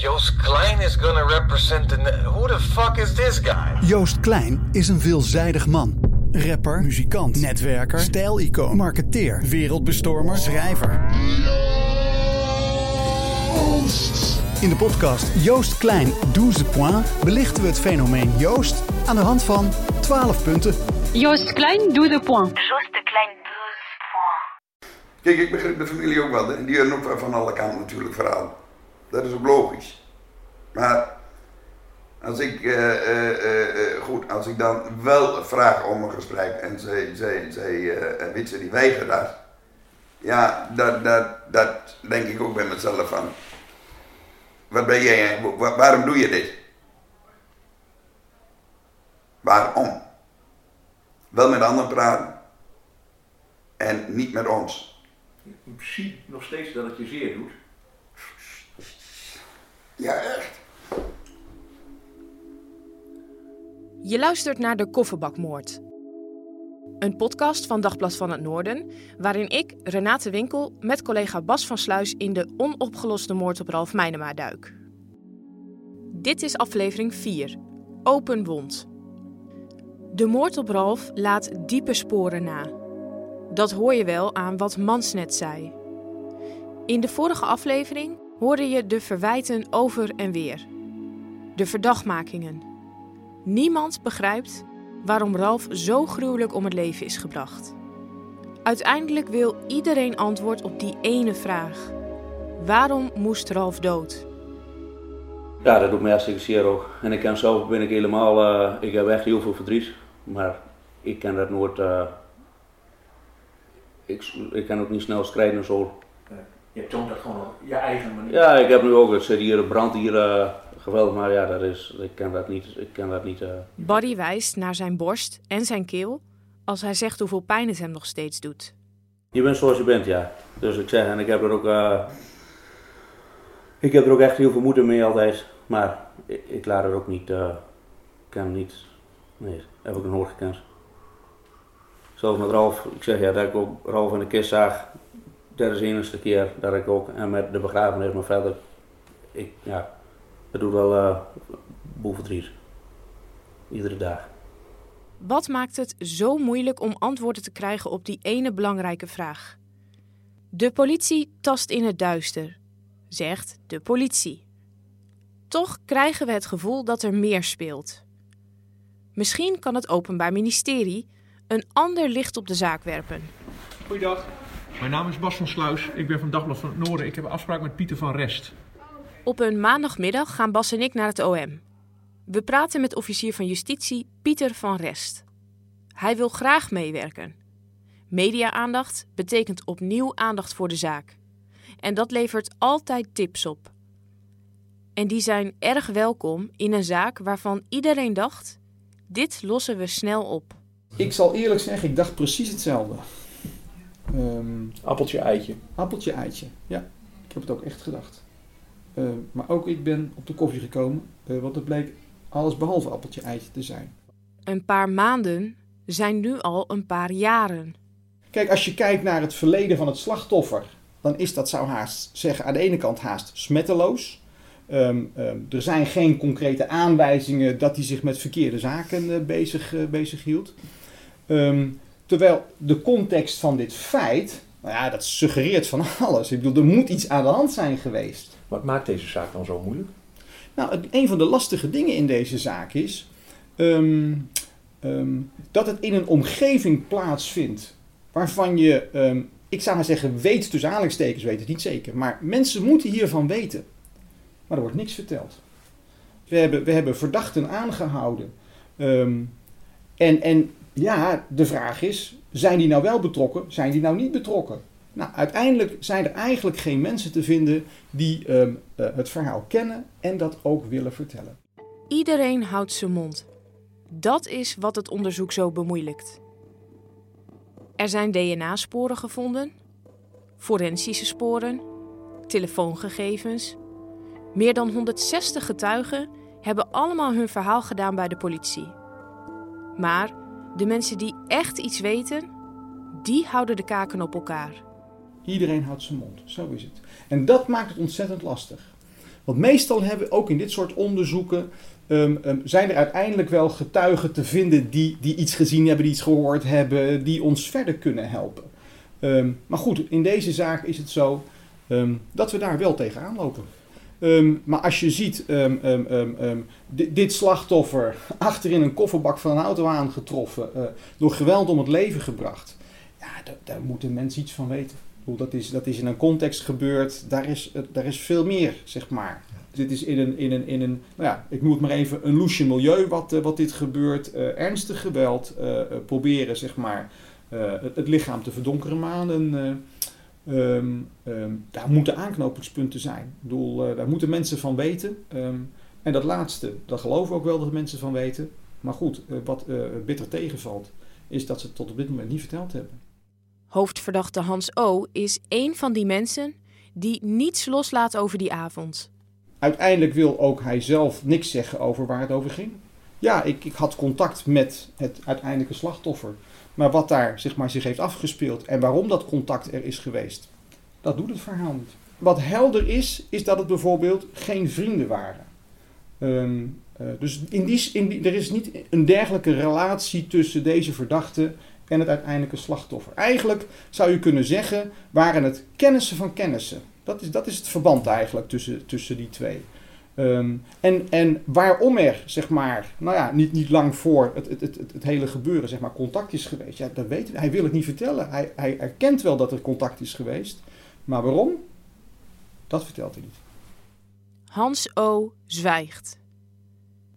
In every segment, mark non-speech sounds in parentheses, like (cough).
Joost Klein is gonna represent the. Who the fuck is this guy? Joost Klein is een veelzijdig man. Rapper, muzikant, netwerker, stijlicoon, marketeer, wereldbestormer, schrijver. In de podcast Joost Klein 12 points belichten we het fenomeen Joost aan de hand van 12 punten. Joost Klein, doe de point. Joost de Klein 12 points. Kijk, ik begrijp de familie ook wel. En die hebben ook van alle kanten natuurlijk verhalen. Dat is ook logisch. Maar als ik, eh, eh, eh, goed, als ik dan wel vraag om een gesprek en zij, zij, zij, en ze, die weigert dat. Ja, dat, dat, dat denk ik ook bij mezelf van. Wat ben jij, wa- waarom doe je dit? Waarom? Wel met anderen praten. En niet met ons. Ik zie nog steeds dat het je zeer doet. Ja, echt. Je luistert naar de Kofferbakmoord. Een podcast van Dagblad van het Noorden, waarin ik, Renate Winkel, met collega Bas van Sluis in de onopgeloste moord op Ralf Meinema duik. Dit is aflevering 4, Open Wond. De moord op Ralf laat diepe sporen na. Dat hoor je wel aan wat Mans net zei. In de vorige aflevering hoorde je de verwijten over en weer. De verdachtmakingen. Niemand begrijpt waarom Ralf zo gruwelijk om het leven is gebracht. Uiteindelijk wil iedereen antwoord op die ene vraag. Waarom moest Ralf dood? Ja, dat doet me hartstikke zeer ook. En ik kan zelf ben ik helemaal, eh, ik heb echt heel veel verdriet. Maar ik kan dat nooit, eh, ik, ik kan ook niet snel strijden en zo. Je toont dat gewoon op je eigen manier. Ja, ik heb nu ook, het zit hier, brand hier, eh, geweldig, maar ja, dat is, ik kan dat niet, ik kan dat niet, eh, Barry wijst naar zijn borst en zijn keel als hij zegt hoeveel pijn het hem nog steeds doet. Je bent zoals je bent, ja. Dus ik zeg, en ik heb er ook, eh, ik heb er ook echt heel veel moeite mee altijd. Maar ik, ik laat er ook niet, eh, ik kan niet, nee, heb ik nooit gekend. Zoals met Ralf, ik zeg ja, dat ik ook Ralf in de kist zag, dat is de enige keer dat ik ook, en met de begrafenis, maar verder, ik, ja, het doet wel eh boel verdriet. Iedere dag. Wat maakt het zo moeilijk om antwoorden te krijgen op die ene belangrijke vraag? De politie tast in het duister, zegt de politie. Toch krijgen we het gevoel dat er meer speelt. Misschien kan het Openbaar Ministerie een ander licht op de zaak werpen. Goeiedag. Mijn naam is Bas van Sluis. Ik ben van Dagblad van het Noorden. Ik heb een afspraak met Pieter van Rest. Op een maandagmiddag gaan Bas en ik naar het OM. We praten met officier van justitie Pieter van Rest. Hij wil graag meewerken. Media-aandacht betekent opnieuw aandacht voor de zaak. En dat levert altijd tips op. En die zijn erg welkom in een zaak waarvan iedereen dacht: dit lossen we snel op. Ik zal eerlijk zeggen, ik dacht precies hetzelfde. Ehm, Appeltje, eitje. appeltje, eitje. Ja, ik heb het ook echt gedacht. Ehm, maar ook ik ben op de koffie gekomen, eh, want het bleek alles behalve appeltje, eitje te zijn. Een paar maanden zijn nu al een paar jaren. Kijk, als je kijkt naar het verleden van het slachtoffer, dan is dat, zou haast zeggen, aan de ene kant haast smetteloos. Ehm, ehm, er zijn geen concrete aanwijzingen dat hij zich met verkeerde zaken eh, bezig, eh, bezig hield. Ehm, terwijl de context van dit feit, nou ja, dat suggereert van (laughs) alles. Ik bedoel, er moet iets aan de hand zijn geweest. Wat maakt deze zaak dan zo moeilijk? Nou, het- een van de lastige dingen in deze zaak is ehm, ehm, dat het in een omgeving plaatsvindt waarvan je, ehm, ik zou maar zeggen, weet tussen aanhalingstekens, weet het niet zeker, maar mensen moeten hiervan weten. Maar er wordt niks verteld. We hebben, we hebben verdachten aangehouden. En, en ja, de vraag is, zijn die nou wel betrokken? Zijn die nou niet betrokken? Nou, uiteindelijk zijn er eigenlijk geen mensen te vinden die ehm, eh, het verhaal kennen en dat ook willen vertellen. Iedereen houdt zijn mond. Dat is wat het onderzoek zo bemoeilijkt. Er zijn DNA-sporen gevonden, forensische sporen, telefoongegevens. Meer dan 160 getuigen hebben allemaal hun verhaal gedaan bij de politie. Maar de mensen die echt iets weten, die houden de kaken op elkaar. Iedereen houdt zijn mond, zo is het. En dat maakt het ontzettend lastig. Want meestal hebben ook in dit soort onderzoeken ehm, ehm, zijn er uiteindelijk wel getuigen te vinden die, die iets gezien hebben, die iets gehoord hebben, die ons verder kunnen helpen. Ehm, maar goed, in deze zaak is het zo dat we daar wel tegenaan lopen. Ehm, maar als je ziet di- dit slachtoffer (laughs) achterin een kofferbak van een auto aangetroffen, eh, door geweld om het leven gebracht, ja, daar, moeten mensen iets van weten. Ik bedoel, Dat is, dat is in een context gebeurd, daar is, daar is veel meer, zeg maar. Dit is in een, in een, in een nou ja, ik noem het maar even, een loesje milieu wat, eh, wat dit gebeurt. Eh, ernstig geweld, proberen, zeg maar, het, het lichaam te verdonkeren maanden. eh, ehm, ehm, daar moeten aanknopingspunten zijn. Ik bedoel, eh, daar moeten mensen van weten. Ehm, en dat laatste, dat geloven we ook wel dat mensen van weten. Maar goed, eh, wat eh, bitter tegenvalt, is dat ze het tot op dit moment niet verteld hebben. Hoofdverdachte Hans O. is één van die mensen die niets loslaat over die avond. Uiteindelijk wil ook hij zelf niks zeggen over waar het over ging. Ja, ik, ik had contact met het uiteindelijke slachtoffer. Maar wat daar zeg maar, zich heeft afgespeeld en waarom dat contact er is geweest, dat doet het verhaal niet. Wat helder is, is dat het bijvoorbeeld geen vrienden waren. Ehm, eh, dus in die, in die, er is niet een dergelijke relatie tussen deze verdachte en het uiteindelijke slachtoffer. Eigenlijk zou je kunnen zeggen, waren het kennissen van kennissen. Dat is, dat is het verband eigenlijk tussen, tussen die twee. Ehm, en, en waarom er, zeg maar, nou ja, niet, niet lang voor het, het, het, het, hele gebeuren, zeg maar, contact is geweest. Ja, dat weet hij. Hij wil het niet vertellen. Hij, hij erkent wel dat er contact is geweest. Maar waarom? Dat vertelt hij niet. Hans O. zwijgt.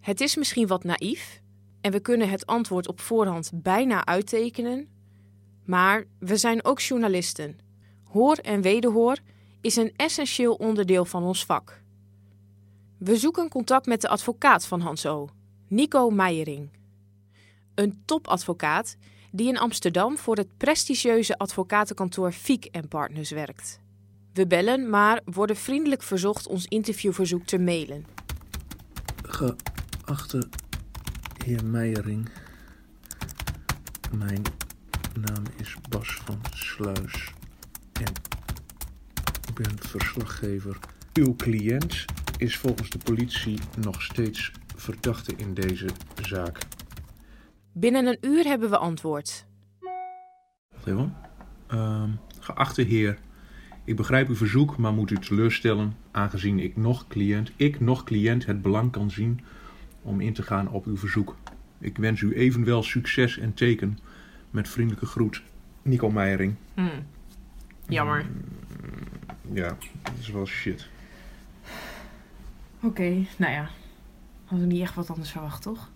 Het is misschien wat naïef en we kunnen het antwoord op voorhand bijna uittekenen, maar we zijn ook journalisten. Hoor en wederhoor is een essentieel onderdeel van ons vak. We zoeken contact met de advocaat van Hans O., Nico Meijering. Een topadvocaat die in Amsterdam voor het prestigieuze advocatenkantoor Fiek en Partners werkt. We bellen, maar worden vriendelijk verzocht ons interviewverzoek te mailen. Geachte heer Meijering, mijn naam is Bas van Sluis en ik ben verslaggever. Uw cliënt is volgens de politie nog steeds verdachte in deze zaak. Binnen een uur hebben we antwoord. Wacht even. Ehm, geachte heer, ik begrijp uw verzoek, maar moet u teleurstellen, aangezien ik nog cliënt, ik nog cliënt het belang kan zien om in te gaan op uw verzoek. Ik wens u evenwel succes en teken. Met vriendelijke groet, Nico Meijering. Jammer. Ja, dat is wel shit. Oké, nou ja. Hadden we niet echt wat anders verwacht, toch?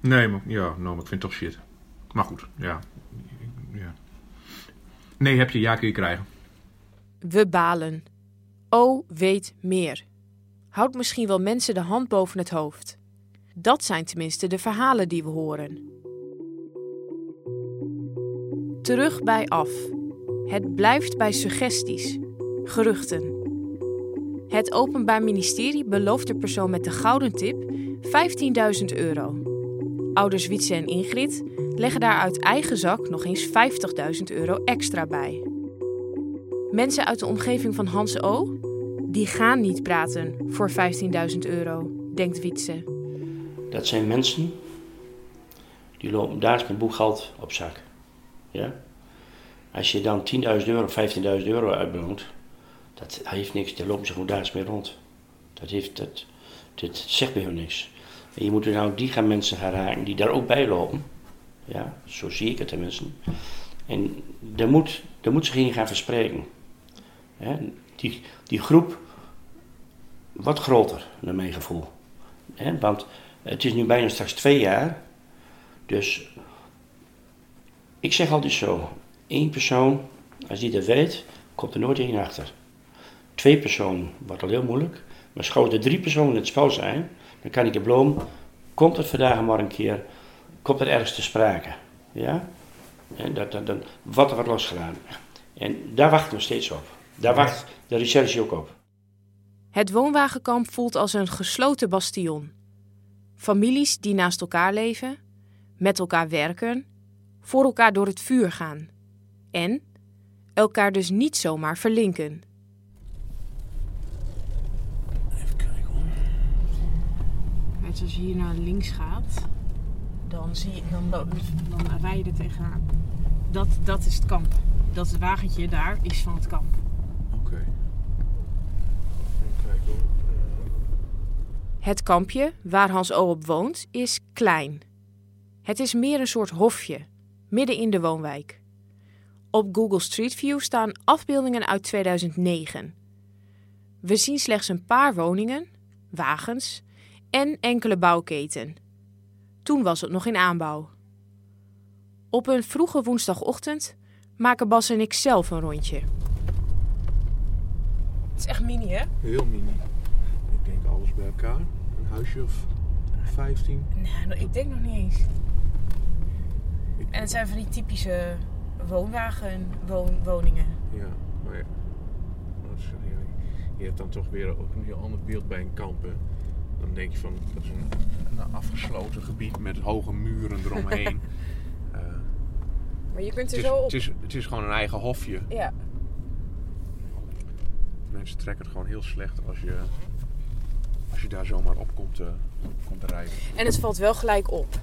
Nee, maar, ja, nou, maar ik vind het toch shit. Maar goed, ja. ja. Nee, heb je, ja kun je krijgen. We balen. O weet meer. Houdt misschien wel mensen de hand boven het hoofd. Dat zijn tenminste de verhalen die we horen. Terug bij af. Het blijft bij suggesties, geruchten. Het Openbaar Ministerie belooft de persoon met de gouden tip 15.000 euro. Ouders Wietse en Ingrid leggen daar uit eigen zak nog eens 50.000 euro extra bij. Mensen uit de omgeving van Hans O. die gaan niet praten voor 15.000 euro, denkt Wietse. Dat zijn mensen die lopen daar met boekgeld op zak. Ja? Als je dan 10.000 euro of 15.000 euro uitbrengt, dat heeft niks, daar lopen ze gewoon daar mee rond. Dat, heeft, dat, dit zegt bij hun niks. En je moet er nou die gaan mensen gaan raken die daar ook bij lopen. Ja, zo zie ik het tenminste. En daar moet, daar moet zich in gaan verspreken. Die, die groep wat groter, naar mijn gevoel. Want het is nu bijna straks twee jaar. Dus ik zeg altijd zo: één persoon Als die dat weet, komt er nooit één achter. Twee personen wordt al heel moeilijk. Maar schouw er drie personen in het spel zijn, dan kan ik de bloem, komt het vandaag maar een keer, komt er ergens te sprake. Ja? En dat, dat, dan wordt er wat losgelaten. En daar wachten we steeds op. Daar wacht de recherche ook op. Het woonwagenkamp voelt als een gesloten bastion. Families die naast elkaar leven, met elkaar werken, voor elkaar door het vuur gaan. En elkaar dus niet zomaar verlinken. Kijk, als je hier naar links gaat, dan, zie je, dan, dan rij je er tegenaan. Dat, dat is het kamp. Dat wagentje daar is van het kamp. Oké. Het kampje waar Hans O op woont is klein. Het is meer een soort hofje, midden in de woonwijk. Op Google Street View staan afbeeldingen uit 2009. We zien slechts een paar woningen, wagens en enkele bouwketen. Toen was het nog in aanbouw. Op een vroege woensdagochtend maken Bas en ik zelf een rondje. Het is echt mini, hè? Heel mini. Ik denk alles bij elkaar. Een huisje of 15. Nee, ik denk nog niet eens. En het zijn van die typische woonwagenwoningen. Ja, maar ja. Wat zeg je? Je hebt dan toch weer ook een heel ander beeld bij een kamp. Dan denk je van, dat is een, een afgesloten gebied met hoge muren eromheen. (laughs) Eh, Maar je kunt er zo op. het, is, het is gewoon een eigen hofje. Ja. Mensen trekken het gewoon heel slecht als je, als je daar zomaar op komt, eh, komt rijden. En het valt wel gelijk op.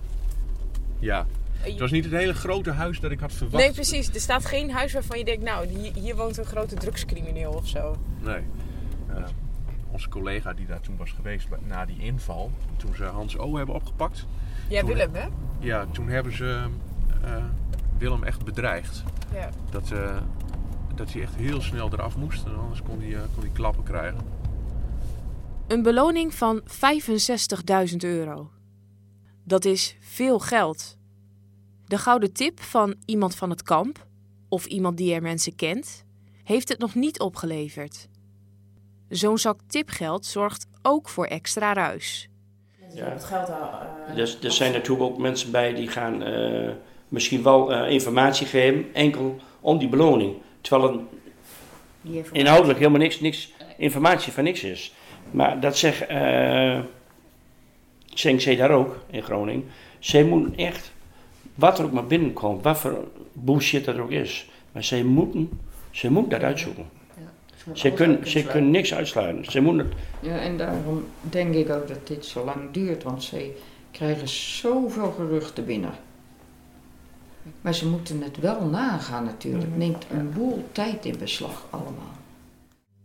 Ja, het was niet het hele grote huis dat ik had verwacht. Nee, precies. Er staat geen huis waarvan je denkt, nou, hier, hier woont een grote drugscrimineel of zo. Nee. Onze collega die daar toen was geweest na die inval, toen ze Hans O hebben opgepakt. Ja, toen- Willem, hè? Ja, toen hebben ze eh, Willem echt bedreigd. Ja. Dat, eh, dat hij echt heel snel eraf moest, en anders kon hij, eh, kon hij klappen krijgen. Een beloning van 65.000 euro. Dat is veel geld. De gouden tip van iemand van het kamp, of iemand die er mensen kent, heeft het nog niet opgeleverd. Zo'n zak tipgeld zorgt ook voor extra ruis. Ja. Het geld al. eh, Dus er zijn natuurlijk ook mensen bij die gaan eh, misschien wel eh, informatie geven, enkel om die beloning. Terwijl het inhoudelijk helemaal niks, niks informatie van niks is. Maar dat zegt, eh Zeng zij daar ook in Groningen. Zij moeten echt, wat er ook maar binnenkomt, wat voor bullshit dat er ook is. Maar zij moeten, zij moeten dat uitzoeken. Alles kunnen, zij kunnen niks uitsluiten. Zij moeten het Ja, en daarom denk ik ook dat dit zo lang duurt, want ze krijgen zoveel geruchten binnen. Maar ze moeten het wel nagaan natuurlijk. Het neemt een boel tijd in beslag allemaal.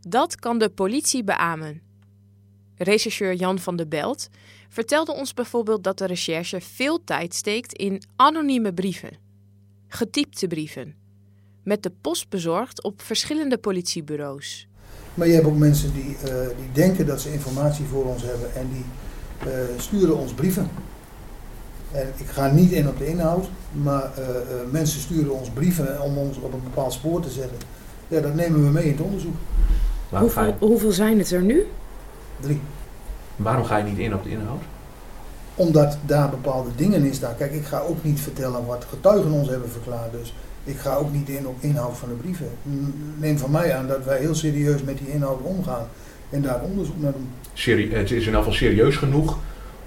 Dat kan de politie beamen. Rechercheur Jan van der Belt vertelde ons bijvoorbeeld dat de recherche veel tijd steekt in anonieme brieven, getypte brieven, met de post bezorgd op verschillende politiebureaus. Maar je hebt ook mensen die, eh, die denken dat ze informatie voor ons hebben en die eh, sturen ons brieven. En ik ga niet in op de inhoud, maar eh, eh, mensen sturen ons brieven om ons op een bepaald spoor te zetten. Ja, dat nemen we mee in het onderzoek. Ga, je, Hoeveel zijn het er nu? Drie. waarom ga je niet in op de inhoud? Omdat daar bepaalde dingen in staan. Kijk, ik ga ook niet vertellen wat getuigen ons hebben verklaard. Dus ik ga ook niet in op inhoud van de brieven. Neem van mij aan dat wij heel serieus met die inhoud omgaan en daar onderzoek naar doen. Serie- het is in ieder geval serieus genoeg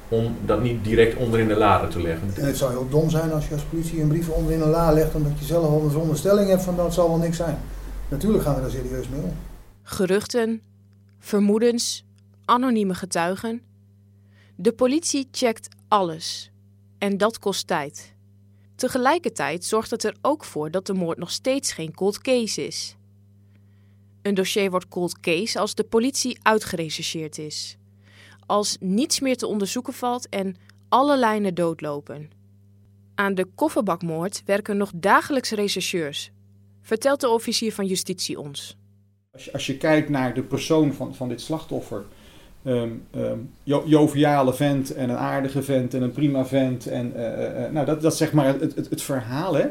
om dat niet direct onder in de lade te leggen. En het zou heel dom zijn als je als politie een brief onder in een la legt omdat je zelf al een veronderstelling hebt van dat zal wel niks zijn. Natuurlijk gaan we daar serieus mee om. Geruchten, vermoedens, anonieme getuigen. De politie checkt alles. En dat kost tijd. Tegelijkertijd zorgt het er ook voor dat de moord nog steeds geen cold case is. Een dossier wordt cold case als de politie uitgerechercheerd is. Als niets meer te onderzoeken valt en alle lijnen doodlopen. Aan de kofferbakmoord werken nog dagelijks rechercheurs, vertelt de officier van justitie ons. Als je, als je kijkt naar de persoon van, van dit slachtoffer. Ehm, ehm, jo- joviale vent en een aardige vent en een prima vent. En, eh, eh, nou, dat, dat is zeg maar het, het, het verhaal. Hè?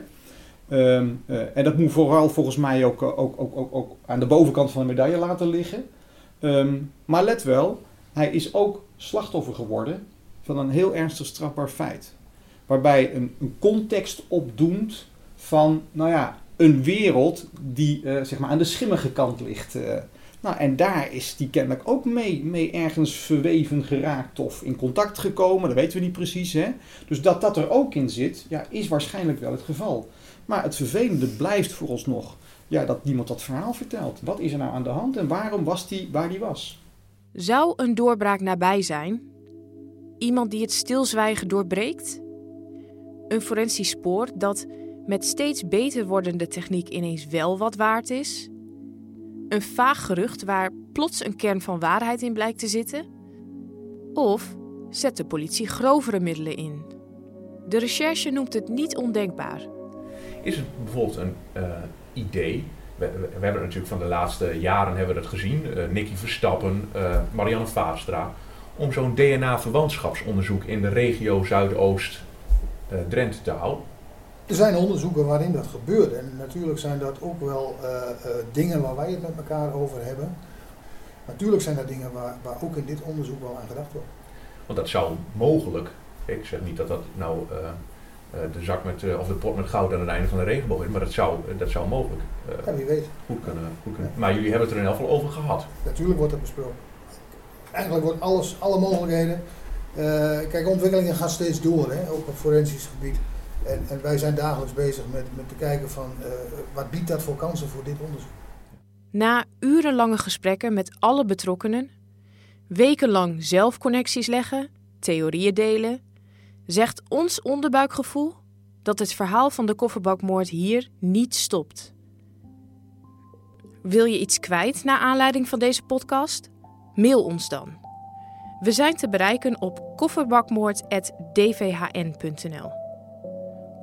Ehm, eh, en dat moet vooral volgens mij ook, eh, ook, ook, ook, ook aan de bovenkant van de medaille laten liggen. Maar let wel, hij is ook slachtoffer geworden van een heel ernstig strafbaar feit. Waarbij een, een context opdoemt van, nou ja, een wereld die eh, zeg maar aan de schimmige kant ligt. eh. Nou, en daar is die kennelijk ook mee, mee ergens verweven geraakt of in contact gekomen. Dat weten we niet precies. Hè? Dus dat dat er ook in zit, ja, is waarschijnlijk wel het geval. Maar het vervelende blijft vooralsnog ja, dat niemand dat verhaal vertelt. Wat is er nou aan de hand en waarom was die waar die was? Zou een doorbraak nabij zijn? Iemand die het stilzwijgen doorbreekt? Een forensisch spoor dat met steeds beter wordende techniek ineens wel wat waard is? Een vaag gerucht waar plots een kern van waarheid in blijkt te zitten? Of zet de politie grovere middelen in? De recherche noemt het niet ondenkbaar. Is het bijvoorbeeld een eh, idee? We, we- we hebben natuurlijk van de laatste jaren hebben we dat gezien. eh Nicky Verstappen, eh, Marianne Vaarstra. Om zo'n DNA-verwantschapsonderzoek in de regio Zuidoost-Drenthe te houden. Er zijn onderzoeken waarin dat gebeurt. En natuurlijk zijn dat ook wel eh, eh, dingen waar wij het met elkaar over hebben. Natuurlijk zijn dat dingen waar, waar ook in dit onderzoek wel aan gedacht wordt. Want dat zou mogelijk, ik zeg niet dat dat nou eh, de zak met, of de pot met goud aan het einde van de regenboog is, maar dat zou, dat zou mogelijk Ja, wie weet. goed, kunnen, goed kunnen. Maar jullie hebben het er in elk geval over gehad. Natuurlijk wordt dat besproken. Eigenlijk wordt alles, alle mogelijkheden. kijk, ontwikkelingen gaan steeds door, hè, ook op forensisch gebied. En, en wij zijn dagelijks bezig met, met te kijken van eh, wat biedt dat voor kansen voor dit onderzoek. Na urenlange gesprekken met alle betrokkenen, wekenlang zelf connecties leggen, theorieën delen, zegt ons onderbuikgevoel dat het verhaal van de kofferbakmoord hier niet stopt. Wil je iets kwijt naar aanleiding van deze podcast? Mail ons dan. We zijn te bereiken op kofferbakmoord.dvhn.nl.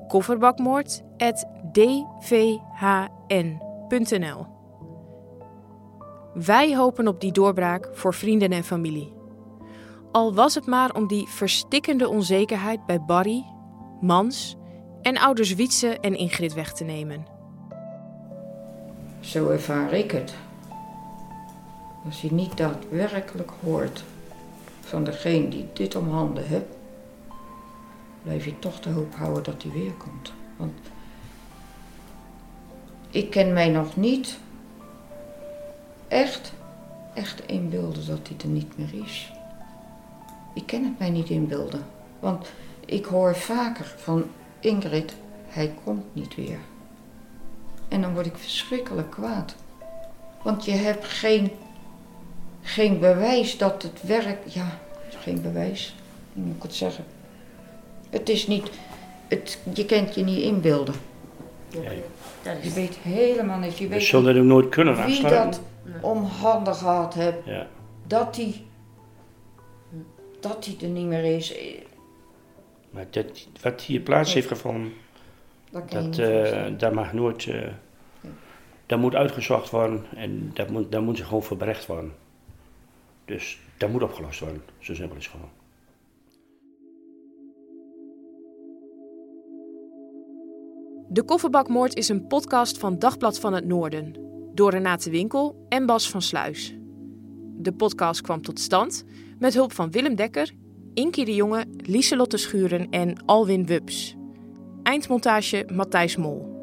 Kofferbakmoord.dvhn.nl. Wij hopen op die doorbraak voor vrienden en familie. Al was het maar om die verstikkende onzekerheid bij Barry, Mans en ouders Wietse en Ingrid weg te nemen. Zo ervaar ik het. Als je niet daadwerkelijk hoort van degene die dit om handen heeft, blijf je toch de hoop houden dat hij weer komt. Want ik ken mij nog niet echt, echt inbeelden dat hij er niet meer is. Ik kan het mij niet inbeelden. Want ik hoor vaker van Ingrid, hij komt niet weer. En dan word ik verschrikkelijk kwaad. Want je hebt geen, geen bewijs dat het werkt. Ja, geen bewijs. Hoe moet ik het zeggen? Het is niet. Het, je kent je niet inbeelden. Je weet helemaal niet. Je We weet zullen nooit kunnen wie afsluiten. dat om handen gehad heeft. Ja. Dat hij. Dat hij er niet meer is. Maar dat, wat hier plaats heeft gevonden, Dat eh, dat mag nooit. eh, dat moet uitgezocht worden en dat moet, dat moet gewoon verbrecht worden. Dus dat moet opgelost worden. Zo simpel is het gewoon. De Kofferbakmoord is een podcast van Dagblad van het Noorden. Door Renate Winkel en Bas van Sluis. De podcast kwam tot stand met hulp van Willem Dekker, Inkie de Jonge, Lieselotte Schuren en Alwin Wubs. Eindmontage Matthijs Mol.